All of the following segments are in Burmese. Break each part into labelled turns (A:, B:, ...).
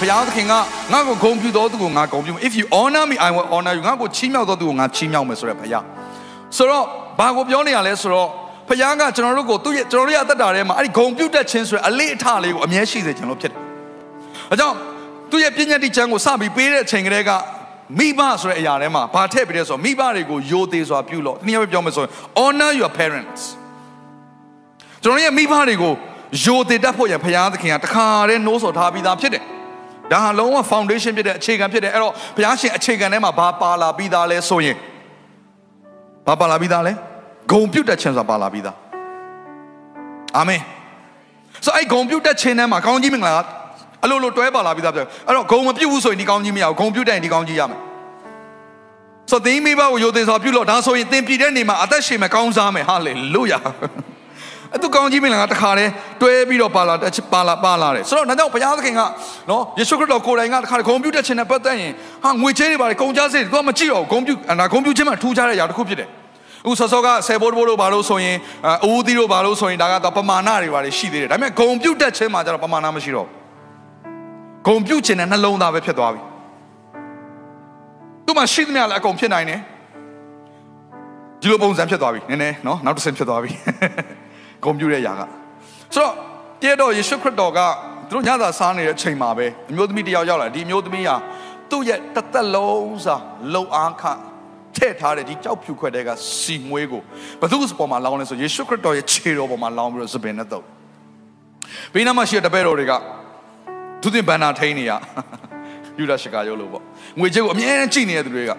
A: ဘုရားသခင်ကငါ့ကိုဂုဏ်ပြုတော်သူကိုငါဂုဏ်ပြုမယ် if you honor me i will honor you ငါ့ကိုချီးမြှောက်တော်သူကိုငါချီးမြှောက်မယ်ဆိုရယ်ဘုရားဆိုတော့ဘာကိုပြောနေရလဲဆိုတော့ဘုရားကကျွန်တော်တို့ကိုသူ့ရဲ့ကျွန်တော်တို့ရဲ့အသက်တာထဲမှာအဲ့ဒီဂုဏ်ပြုတတ်ခြင်းဆိုရယ်အလေးအထားလေးကိုအမြဲရှိစေခြင်းလို့ဖြစ်တယ်အဲကြောင့်သူ့ရဲ့ပြည့်ညတ်တိချမ်းကိုစပြီးပေးတဲ့အချိန်ကလေးကမိဘဆိုတဲ့အရာထဲမှာဘာထည့်ပေးလဲဆိုတော့မိဘတွေကိုယိုသေးစွာပြုလို့တနည်းအားဖြင့်ပြောမယ်ဆိုရင် honor your parents ကျွန်တော်ရဲ့မိဘတွေကိုယိုသေးတတ်ဖို့ရန်ဘုရားသခင်ကတခါတည်းနှိုးဆော်ထားပြီးသားဖြစ်တယ် ဒါဟာလုံးဝ foundation ဖြစ်တဲ့အခြေခံဖြစ်တယ်အဲ့တော့ဘုရားရှင်အခြေခံထဲမှာဘာပါလာပြီးသားလဲဆိုရင်ဘာပါလာပြီးသားလဲဂုံပြုတ်တဲ့ခြင်းဆိုတာပါလာပြီးသားအာမင်ဆိုအဲ့ဂုံပြုတ်တဲ့ခြင်းထဲမှာကောင်းကြီးမင်္ဂလာအလိုလိုတွဲပါလာပြီးသားပြောအဲ့တော့ဂုံမပြုတ်ဘူးဆိုရင်ဒီကောင်းကြီးမရဘူးဂုံပြုတ်တဲ့ရင်ဒီကောင်းကြီးရမယ်ဆိုသင်မိဘကိုယိုသေးစွာပြုလို့ဒါဆိုရင်သင်ပြည်တဲ့နေမှာအသက်ရှင်မဲ့ကောင်းစားမယ်ဟာလေလုယာ အဲ့သူကောင်းကြီးမင်္ဂလာကတခါတည်းတွဲပြီးတော့ပါလာပါလာပါလာတယ်ဆိုတော့ဒါကြောင့်ဘုရားသခင်ကနော်ယေရှုခရစ်တော်ကိုယ်တိုင်ကတခါတည်းဂုံပြုတ်တဲ့ခြင်းနဲ့ပတ်သက်ရင်ဟာငွေချေးတွေပါတယ်ကုန်ကြစေသူကမကြည့်တော့ဂုံပြုတ်ဒါဂုံပြုတ်ခြင်းမှာထူးခြားတဲ့အရာတစ်ခုဖြစ်တယ်ဥဆောစောကဆယ်ဘိုးဘိုးတို့ဘာလို့ဆိုရင်အဦးသီးတို့ဘာလို့ဆိုရင်ဒါကတော့ပမာဏတွေပါတယ်ရှိသေးတယ်ဒါပေမဲ့ဂုံပြုတ်တဲ့ခြင်းမှာကျတော့ပမာဏမရှိတော့ဘူးဂုံပြုတ်ခြင်းနဲ့နှလုံးသားပဲဖြစ်သွားပြီသူမှရှိသမျှလည်းအကုန်ဖြစ်နိုင်တယ်ဒီလိုပုံစံဖြစ်သွားပြီနည်းနည်းနော်နောက်တစ်ဆင့်ဖြစ်သွားပြီ ဂုံပြုတ်တဲ့ຢာကဆိုတော့တည့်တော့ယေရှုခရစ်တော်ကသူတို့ညသာစားနေတဲ့အချိန်မှာပဲအမျိုးသမီးတစ်ယောက်ရောက်လာဒီအမျိုးသမီးဟာသူ့ရဲ့တသက်လုံးစာလုံအားခထည့်ထားတဲ့ဒီကြောက်ဖြူခွက်တဲ့ကစီမွေးကိုဘသူ့စပေါ်မှာလောင်းလဲဆိုယေရှုခရစ်တော်ရဲ့ခြေတော်ပေါ်မှာလောင်းပြီးတော့စပင်နဲ့တော့ဘေးနားမှာရှိတဲ့တပည့်တော်တွေကသူတင်ဘန်နာထိန်နေရယူဒရှကာရုပ်လို့ပေါ့ငွေချေးကိုအမြဲတမ်းကြည့်နေတဲ့သူတွေက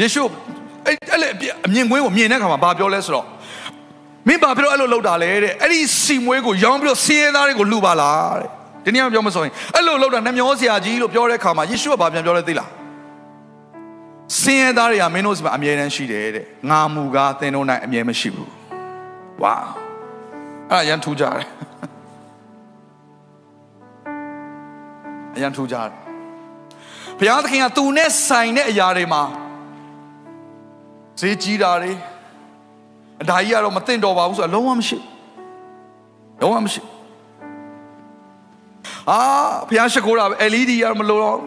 A: ယေရှုအဲ့အဲ့လေအမြင်ကွင်းကိုမြင်တဲ့အခါမှာဘာပြောလဲဆိုတော့ မင်းဘာဖြစ်လို့အဲ့လိုလုပ်တာလဲတဲ့အဲ့ဒီစီမွေးကိုရောင်းပြီးတော့စင်းရဲသားတွေကိုလှူပါလားတဲ့ဒီနေ့မှပြောမဆိုရင်အဲ့လိုလုပ်တာနှမျောဆရာကြီးလို့ပြောတဲ့အခါမှာယေရှုကဘာပြန်ပြောလဲသိလားစင်းရဲသားတွေကမင်းတို့စီမှာအမြဲတမ်းရှိတယ်တဲ့ငါမူကားသင်တို့၌အမြဲမရှိဘူးဝါအဲ့ဒါရန်ထူးကြတယ်အရန်ထူးကြတယ်ဘုရားသခင်ကသူနဲ့ဆိုင်တဲ့အရာတွေမှာဈေးကြီးတာတွေ အဒါကြီးကတော့မသိတော့ပါဘူးဆိုတာလုံးဝမရှိလုံးဝမရှိအာဘုရားရှိခိုးတာပဲ LED ရမလို့တော့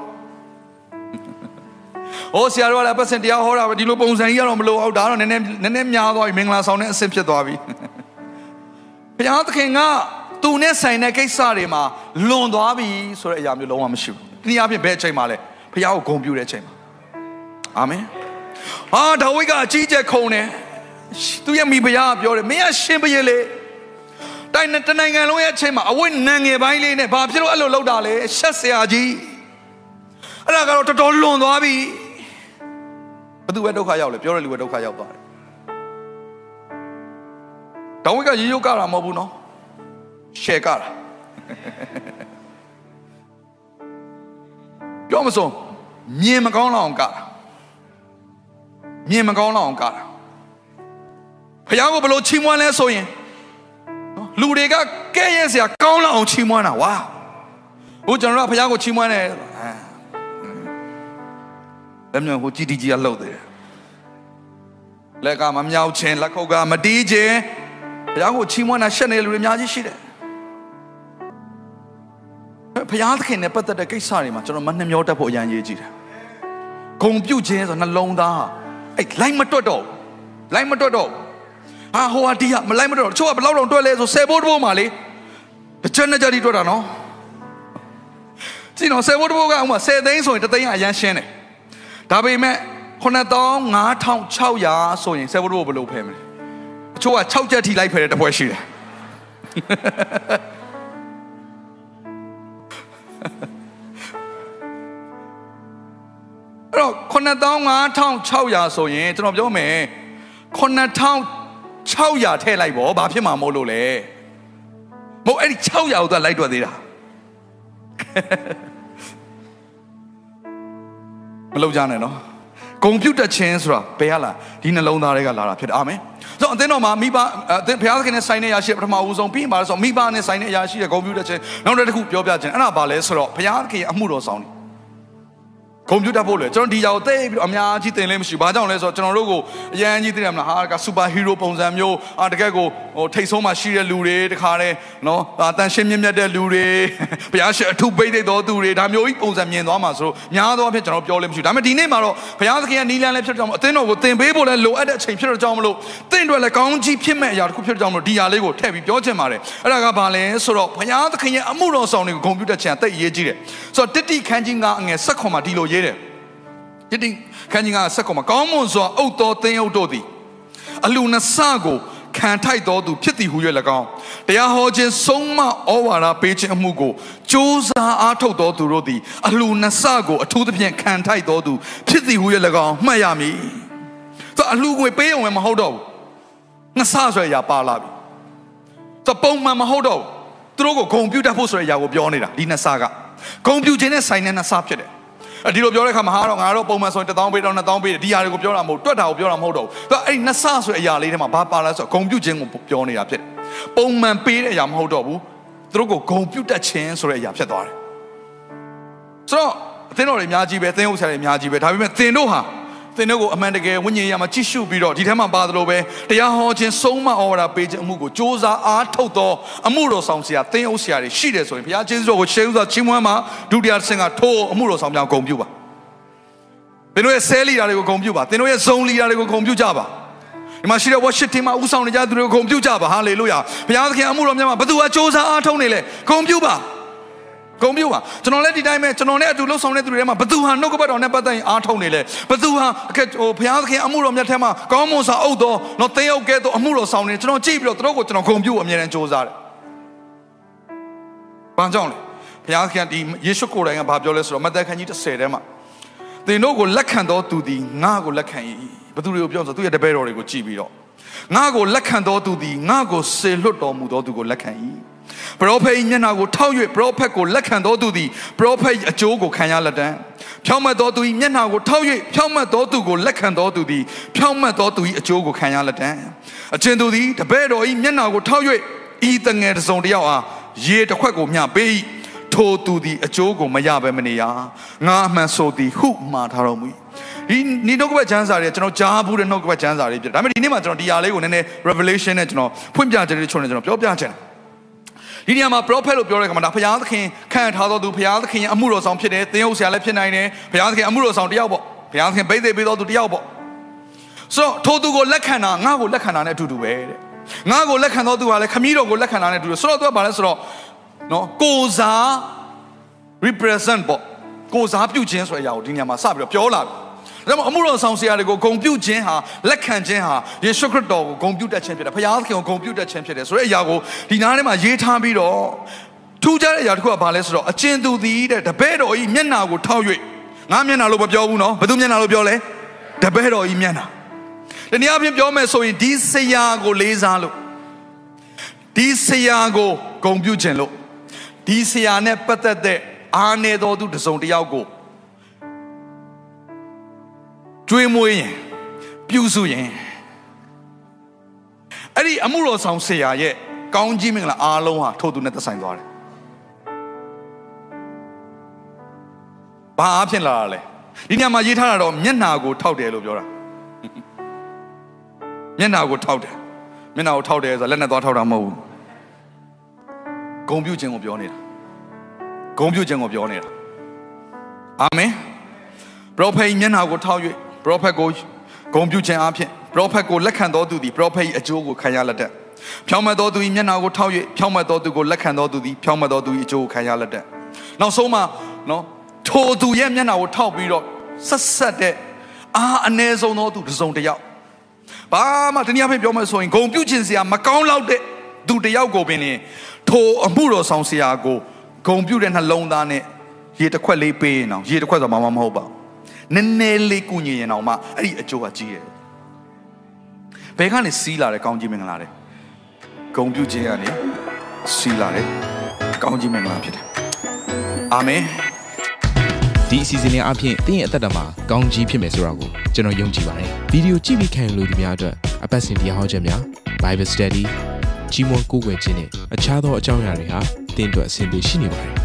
A: ဟိုဆရာတော်ကလည်းပတ်စင်တရားဟောတာပဲဒီလိုပုံစံကြီးကတော့မလို့အောင်ဒါတော့နည်းနည်းနည်းနည်းများသွားပြီမင်္ဂလာဆောင်တဲ့အဆင့်ဖြစ်သွားပြီဘုရားသခင်ကသူနဲ့ဆိုင်တဲ့ကိစ္စတွေမှာလွန်သွားပြီဆိုတဲ့အရာမျိုးလုံးဝမရှိဘူး။ဒီအပြင်ဘယ်အချိန်မှလဲဘုရားကိုဂုဏ်ပြုတဲ့အချိန်မှာအာမင်။ဟာဒါဝိဒ်ကအကြီးကျယ်ခုန်တယ်။ သူရဲ့မိဖုရားကပြောတယ်မင်းကရှင်ဘုရင်လေတိုင်းတနိုင်ငံလုံးရဲ့အချိန်မှာအဝိနံငယ်ပိုင်းလေးနဲ့ဘာဖြစ်လို့အဲ့လိုလုပ်တာလဲရှက်စရာကြီး။အဲ့ဒါကတော့တော်တော်လွန်သွားပြီ။ဘသူပဲဒုက္ခရောက်လဲပြောတဲ့လူပဲဒုက္ခရောက်သွားတယ်။ဒါဝိဒ်ကရေရုပ်ကတာမဟုတ်ဘူးနော်။ရှယ်ကတာပြောမစုံမြင်မကောင်းလောက်အောင်ကတာမြင်မကောင်းလောက်အောင်ကတာ ဖះကိုဘလို့ချီးမွမ်းလဲဆိုရင်လူတွေကကဲ့ရဲ့စရာကောင်းလောက်အောင်ချီးမွမ်းတာဝါဟိုကျွန်တော်ကဖះကိုချီးမွမ်းတယ်လက်မြောင်ကိုကြည်တီကြီးကလှုပ်သေးတယ်လက်ကမမြောက်ခြင်းလက်ခုပ်ကမတီးခြင်းဘုရားကိုချီးမွမ်းတာရှက်နေလူတွေအများကြီးရှိတယ်ဘုရားသခင်နဲ့ပတ်သက်တဲ့ကိစ္စတွေမှာကျွန်တော်မနှမျောတတ်ဖို့အရန်ရေးကြည့်တယ်။ဂုံပြုတ်ခြင်းဆိုနှလုံးသားအဲ့လိုက်မတွတ်တော့လိုက်မတွတ်တော့ ဟာဟိုဟာဒီဟာမလိုက်မတွတ်တော့တချို့ကဘယ်လောက်တော့တွက်လဲဆိုဆယ်ဘိုးတဘိုးမှလေတစ်ချက်နဲ့ကြတိတွက်တာနော်ကြည့်နော်ဆယ်ဘိုးတဘိုးကဥမာဆယ်သိန်းဆိုရင်တသိန်းအရန်ရှင်းတယ်ဒါပေမဲ့9500ဆိုရင်ဆယ်ဘိုးတဘိုးဘယ်လိုဖယ်မလဲတချို့က6ချက်ထိလိုက်ဖယ်တဲ့တစ်ဖွဲရှိတယ်အဲ့တော့9500ဆိုရင်ကျွန်တော်ပြောမယ် 600ထည့်လိုက်ပေါ့ဘာဖြစ်မှာမို့လို့လဲမဟုတ်အဲ့ဒီ600ကိုသူကလိုက်တွက်သေးတာမလုပ်ကြနဲ့နော်ကွန်ပျူတာချင်းဆိုတာဘယ်ကလာဒီနှလုံးသားတွေကလာတာဖြစ်တယ်အာမင်ဆိုတော့အသင်းတော်မှာမိဘအသင်းဘုရားသခင်နဲ့ဆိုင်တဲ့အရာရှိပထမဦးဆုံးပြီးရင်ပါလဲဆိုတော့မိဘနဲ့ဆိုင်တဲ့အရာရှိတဲ့ကွန်ပျူတာချင်းနောက်တစ်ခုပြောပြခြင်းအဲ့ဒါဘာလဲဆိုတော့ဘုရားသခင်အမှုတော်ဆောင်တယ် ကွန်ပျူတာဖို့လေကျွန်တော်ဒီຢာကိုသိပြီးတော့အများကြီးသင်လဲမရှိဘာကြောင့်လဲဆိုတော့ကျွန်တော်တို့ကိုအရန်ကြီးသိတယ်မလားဟာကစူပါဟီးရိုးပုံစံမျိုးအာတကယ်ကိုဟိုထိတ်ဆုံးမှရှိတဲ့လူတွေတခါတည်းနော်အတန်ရှင်းမြင့်မြတ်တဲ့လူတွေဘုရားရှင်အထုပိတ်သိတော်သူတွေဒါမျိုးကြီးပုံစံမြင်သွားမှာဆိုတော့များသောအားဖြင့်ကျွန်တော်ပြောလဲမရှိဘူးဒါပေမဲ့ဒီနေ့မှာတော့ဘုရားသခင်ရဲ့နီလန်းလည်းဖြစ်ကြောင်းအသင်းတော်ကိုသင်ပေးဖို့လည်းလိုအပ်တဲ့အချိန်ဖြစ်တော့ကြောင်းမလို့သင်တို့လည်းကောင်းကြီးဖြစ်မဲ့အရာတစ်ခုဖြစ်တော့ကြောင်းမလို့ဒီຢာလေးကိုထည့်ပြီးပြောချင်ပါတယ်အဲ့ဒါကဘာလဲဆိုတော့ဘုရားသခင်ရဲ့အမှုတော်ဆောင်တွေကိုဂုဏ်ပြုတတ်ခြင်းအသက်အရေးကြီးတယ်ဆိုတော့တတိခန်းကြီးကအငယ်ဆက်ခွန်မှာဒီလိုရေးတယ်ယတိခန်းကြီးကဆက်ကောင်မှာကောင်းမွန်စွာအုတ်တော်သင်းအုပ်တို့သည်အလူနဆကိုခံထိုက်တော်သူဖြစ်သည်ဟု၍၎င်းတရားဟောခြင်းဆုံးမဩဝါဒပေးခြင်းအမှုကိုစ조사အားထုတ်တော်သူတို့သည်အလူနဆကိုအထူးသဖြင့်ခံထိုက်တော်သူဖြစ်သည်ဟု၍၎င်းမှတ်ရမည်သူအလူကိုပေးအောင်မဟုတ်တော့ဘူးငဆဆိုရပါလာပြီသူပုံမှန်မဟုတ်တော့ဘူးသူတို့ကိုဂုံပြူတတ်ဖို့ဆိုတဲ့အရာကိုပြောနေတာဒီနဆကဂုံပြူခြင်းနဲ့ဆိုင်တဲ့နဆဖြစ်တယ် ဒီလိုပြောတဲ့ခါမှာဟာတော့ငါတော့ပုံမှန်ဆိုရင်1000ပေးတော့2000ပေးတယ်ဒီဟာတွေကိုပြောတာမဟုတ်တွက်တာကိုပြောတာမဟုတ်တော့ဘူးသူအဲ့နှစ်ဆဆိုတဲ့အရာလေးထဲမှာဘာပါလဲဆိုတော့ဂုံပြုတ်ခြင်းကိုပြောနေတာဖြစ်တယ်ပုံမှန်ပေးတဲ့အရာမဟုတ်တော့ဘူးသူတို့ကိုဂုံပြုတ်တတ်ခြင်းဆိုတဲ့အရာဖြစ်သွားတယ်ဆိုတော့အသင်းတော်တွေအများကြီးပဲသင်းဥစ္စာတွေအများကြီးပဲဒါပေမဲ့သင်တို့ဟာ သင်တို့ကိုအမှန်တကယ်ဝိညာဉ်ရမှာကြည့်ရှုပြီးတော့ဒီထဲမှာပါသလိုပဲတရားဟောခြင်းဆုံးမဩဝါဒပေးခြင်းအမှုကိုစ조사အားထုတ်သောအမှုတော်ဆောင်ဆရာသင်အုပ်ဆရာတွေရှိတယ်ဆိုရင်ဘုရားကျေးဇူးတော်ကိုရှေးဥစွာချီးမွမ်းမှာဒုတိယဆင့်ကထိုးအမှုတော်ဆောင်ပြောင်းဂုဏ်ပြုပါသင်တို့ရဲ့ဆဲလီတာတွေကိုဂုဏ်ပြုပါသင်တို့ရဲ့ဇုံလီတာတွေကိုဂုဏ်ပြုကြပါဒီမှာရှိတဲ့ worship team မှာဥဆောင်နေကြသူတွေကိုဂုဏ်ပြုကြပါဟာလေလုယာဘုရားသခင်အမှုတော်များမှာဘသူကစ조사အားထုတ်နေလဲဂုဏ်ပြုပါ ဂုံပြုပါကျွန်တော်လည်းဒီတိုင်းပဲကျွန်တော်နဲ့အတူလှုပ်ဆောင်တဲ့သူတွေထဲမှာဘသူဟာနှုတ်ကပတ်တော်နဲ့ပတ်သက်ရင်အားထုတ်နေလဲဘသူဟာအခက်ဟိုဘုရားသခင်အမှုတော်မြတ်ထဲမှာကောင်းမွန်စွာအုပ်တော်နော်သင်ရောက်ခဲ့သောအမှုတော်ဆောင်နေကျွန်တော်ကြည့်ပြီးတော့သူတို့ကိုကျွန်တော်ဂုံပြုအမြဲတမ်းစ조사တယ်။ဘာကြောင့်လဲဘုရားသခင်ဒီယေရှုကိုယ်တိုင်ကဘာပြောလဲဆိုတော့မဿဲခန်းကြီး30ထဲမှာသင်တို့ကိုလက်ခံတော်သူသည်ငါ့ကိုလက်ခံ၏ဘသူတွေကိုပြောဆိုသူရဲ့တပည့်တော်တွေကိုကြည့်ပြီးတော့ငါ့ကိုလက်ခံတော်သူသည်ငါ့ကိုဆေလွတ်တော်မူတော်သူကိုလက်ခံ၏ ပရောဖက်၏မျက်နှာကိုထောက်၍ပရောဖက်ကိုလက်ခံတော်သူသည်ပရောဖက်အကျိုးကိုခံရလက်တံဖြောင့်မတ်တော်သူ၏မျက်နှာကိုထောက်၍ဖြောင့်မတ်တော်သူကိုလက်ခံတော်သူသည်ဖြောင့်မတ်တော်သူ၏အကျိုးကိုခံရလက်တံအကျဉ်သူသည်တပည့်တော်၏မျက်နှာကိုထောက်၍ဤတငယ်တစုံတယောက်အားရေတစ်ခွက်ကိုမျှပေး၏ထိုသူသည်အကျိုးကိုမရဘဲမနေရငါအမှန်ဆိုသည်ဟုမှားထားတော်မူ၏ဒီဒီနှုတ်ကပတ်ကျမ်းစာတွေကျွန်တော်ကြားဘူးတဲ့နှုတ်ကပတ်ကျမ်းစာတွေဖြစ်ဒါပေမဲ့ဒီနေ့မှာကျွန်တော်ဒီဟာလေးကိုနည်းနည်း revelation နဲ့ကျွန်တော်ဖွင့်ပြခြင်းတွေချုံနေကျွန်တော်ပြောပြခြင်း ဒီနေရာမှာ prophet လို့ပြောတဲ့အခါမှာဒါဘုရားသခင်ခံထားတော်သူဘုရားသခင်ရဲ့အမှုတော်ဆောင်ဖြစ်တယ်သင်ဟုတ်ဆရာလည်းဖြစ်နိုင်တယ်ဘုရားသခင်အမှုတော်ဆောင်တယောက်ပေါ့ဘုရားသခင်ဗိသိက်ပေးတော်သူတယောက်ပေါ့ဆိုတော့ထိုသူကိုလက်ခံတာငါ့ကိုလက်ခံတာနဲ့အတူတူပဲတဲ့ငါ့ကိုလက်ခံတော်သူကလည်းခမည်းတော်ကိုလက်ခံတာနဲ့အတူတူဆိုတော့သူကဘာလဲဆိုတော့နော်ကိုစား represent ပေါ့ကိုစားပြုခြင်းဆိုတဲ့အရာကိုဒီနေရာမှာစပြီးတော့ပြောလာတယ် ဒါမှအမှုတော်ဆောင်ဆရာတွေကိုဂုံပြုခြင်းဟာလက်ခံခြင်းဟာယေရှုခရစ်တော်ကိုဂုံပြုတတ်ခြင်းဖြစ်တယ်။ဘုရားသခင်ကိုဂုံပြုတတ်ခြင်းဖြစ်တယ်ဆိုတဲ့အရာကိုဒီနားထဲမှာရေးထားပြီးတော့ထူးခြားတဲ့အရာတစ်ခုကဘာလဲဆိုတော့အကျဉ်သူသည်တဲ့တပည့်တော်ဤမျက်နာကိုထောက်၍ငါမျက်နာလို့မပြောဘူးနော်ဘယ်သူမျက်နာလို့ပြောလဲတပည့်တော်ဤမျက်နာတနည်းအားဖြင့်ပြောမယ်ဆိုရင်ဒီဆရာကိုလေးစားလို့ဒီဆရာကိုဂုံပြုခြင်းလို့ဒီဆရာနဲ့ပတ်သက်တဲ့အားနေတော်သူတစုံတစ်ယောက်ကို ကျွေးမွေးရင်ပြုစုရင်အဲ့ဒီအမှုတော်ဆောင်ဆရာရဲ့ကောင်းကြီးမင်္ဂလာအားလုံးဟာထို့သူနဲ့သက်ဆိုင်သွားတယ်။ဘာအဖြစ်လာတာလဲဒီညမှာရေးထားတာတော့မျက်နာကိုထောက်တယ်လို့ပြောတာမျက်နာကိုထောက်တယ်မျက်နာကိုထောက်တယ်ဆိုတာလက်နဲ့သွားထောက်တာမဟုတ်ဘူးဂုံပြုခြင်းကိုပြောနေတာဂုံပြုခြင်းကိုပြောနေတာအာမင်ပရောဖက်မျက်နှာကိုထောက်၍ ပရောဖက်ကိုဂုံပြုခြင်းအပြင်ပရောဖက်ကိုလက်ခံတော်သူသည်ပရောဖက်၏အကျိုးကိုခံရလက်တတ်ဖြောင်းမတ်တော်သူ၏မျက်နှာကိုထောက်၍ဖြောင်းမတ်တော်သူကိုလက်ခံတော်သူသည်ဖြောင်းမတ်တော်သူ၏အကျိုးကိုခံရလက်တတ်နောက်ဆုံးမှာနော်ထိုသူရဲ့မျက်နှာကိုထောက်ပြီးတော့ဆက်ဆက်တဲ့အာအ ਨੇ ဆုံးသောသူတစ်စုံတစ်ယောက်ဘာမှတနည်းအားဖြင့်ပြောမယ်ဆိုရင်ဂုံပြုခြင်းစရာမကောင်းလောက်တဲ့သူတစ်ယောက်ကိုပင်လင်ထိုအမှုတော်ဆောင်စရာကိုဂုံပြုတဲ့နှလုံးသားနဲ့ရေတစ်ခွက်လေးပေးရင်တော့ရေတစ်ခွက်ဆိုမှမဟုတ်ပါဘူး နည်းနည်းလေးကုညင်ရင်တော့မှအဲ့ဒီအကျိုးကကြီးတယ်ဘယ်ကနေစီးလာတယ်ကောင်းကြီးမင်္ဂလာတယ်ဂုံပြုခြင်းကနေစီးလာတယ်ကောင်းကြီးမင်္ဂလာဖြစ်တယ်အာမင်
B: ဒီအစီအစဉ်လေးအပြင်သင်ရဲ့အသက်တာမှာကောင်းကြီးဖြစ်မယ်ဆိုတာကိုကျွန်တော်ယုံကြည်ပါတယ်ဗီဒီယိုကြည့်ပြီးခံယူလို့ဒီများအတွက်အပတ်စဉ်တရားဟောခြင်းများ Bible Study ကြီးမွန်ကိုးကွယ်ခြင်းနဲ့အခြားသောအကြောင်းအရာတွေဟာသင်အတွက်အဆင်ပြေရှိနေပါတယ်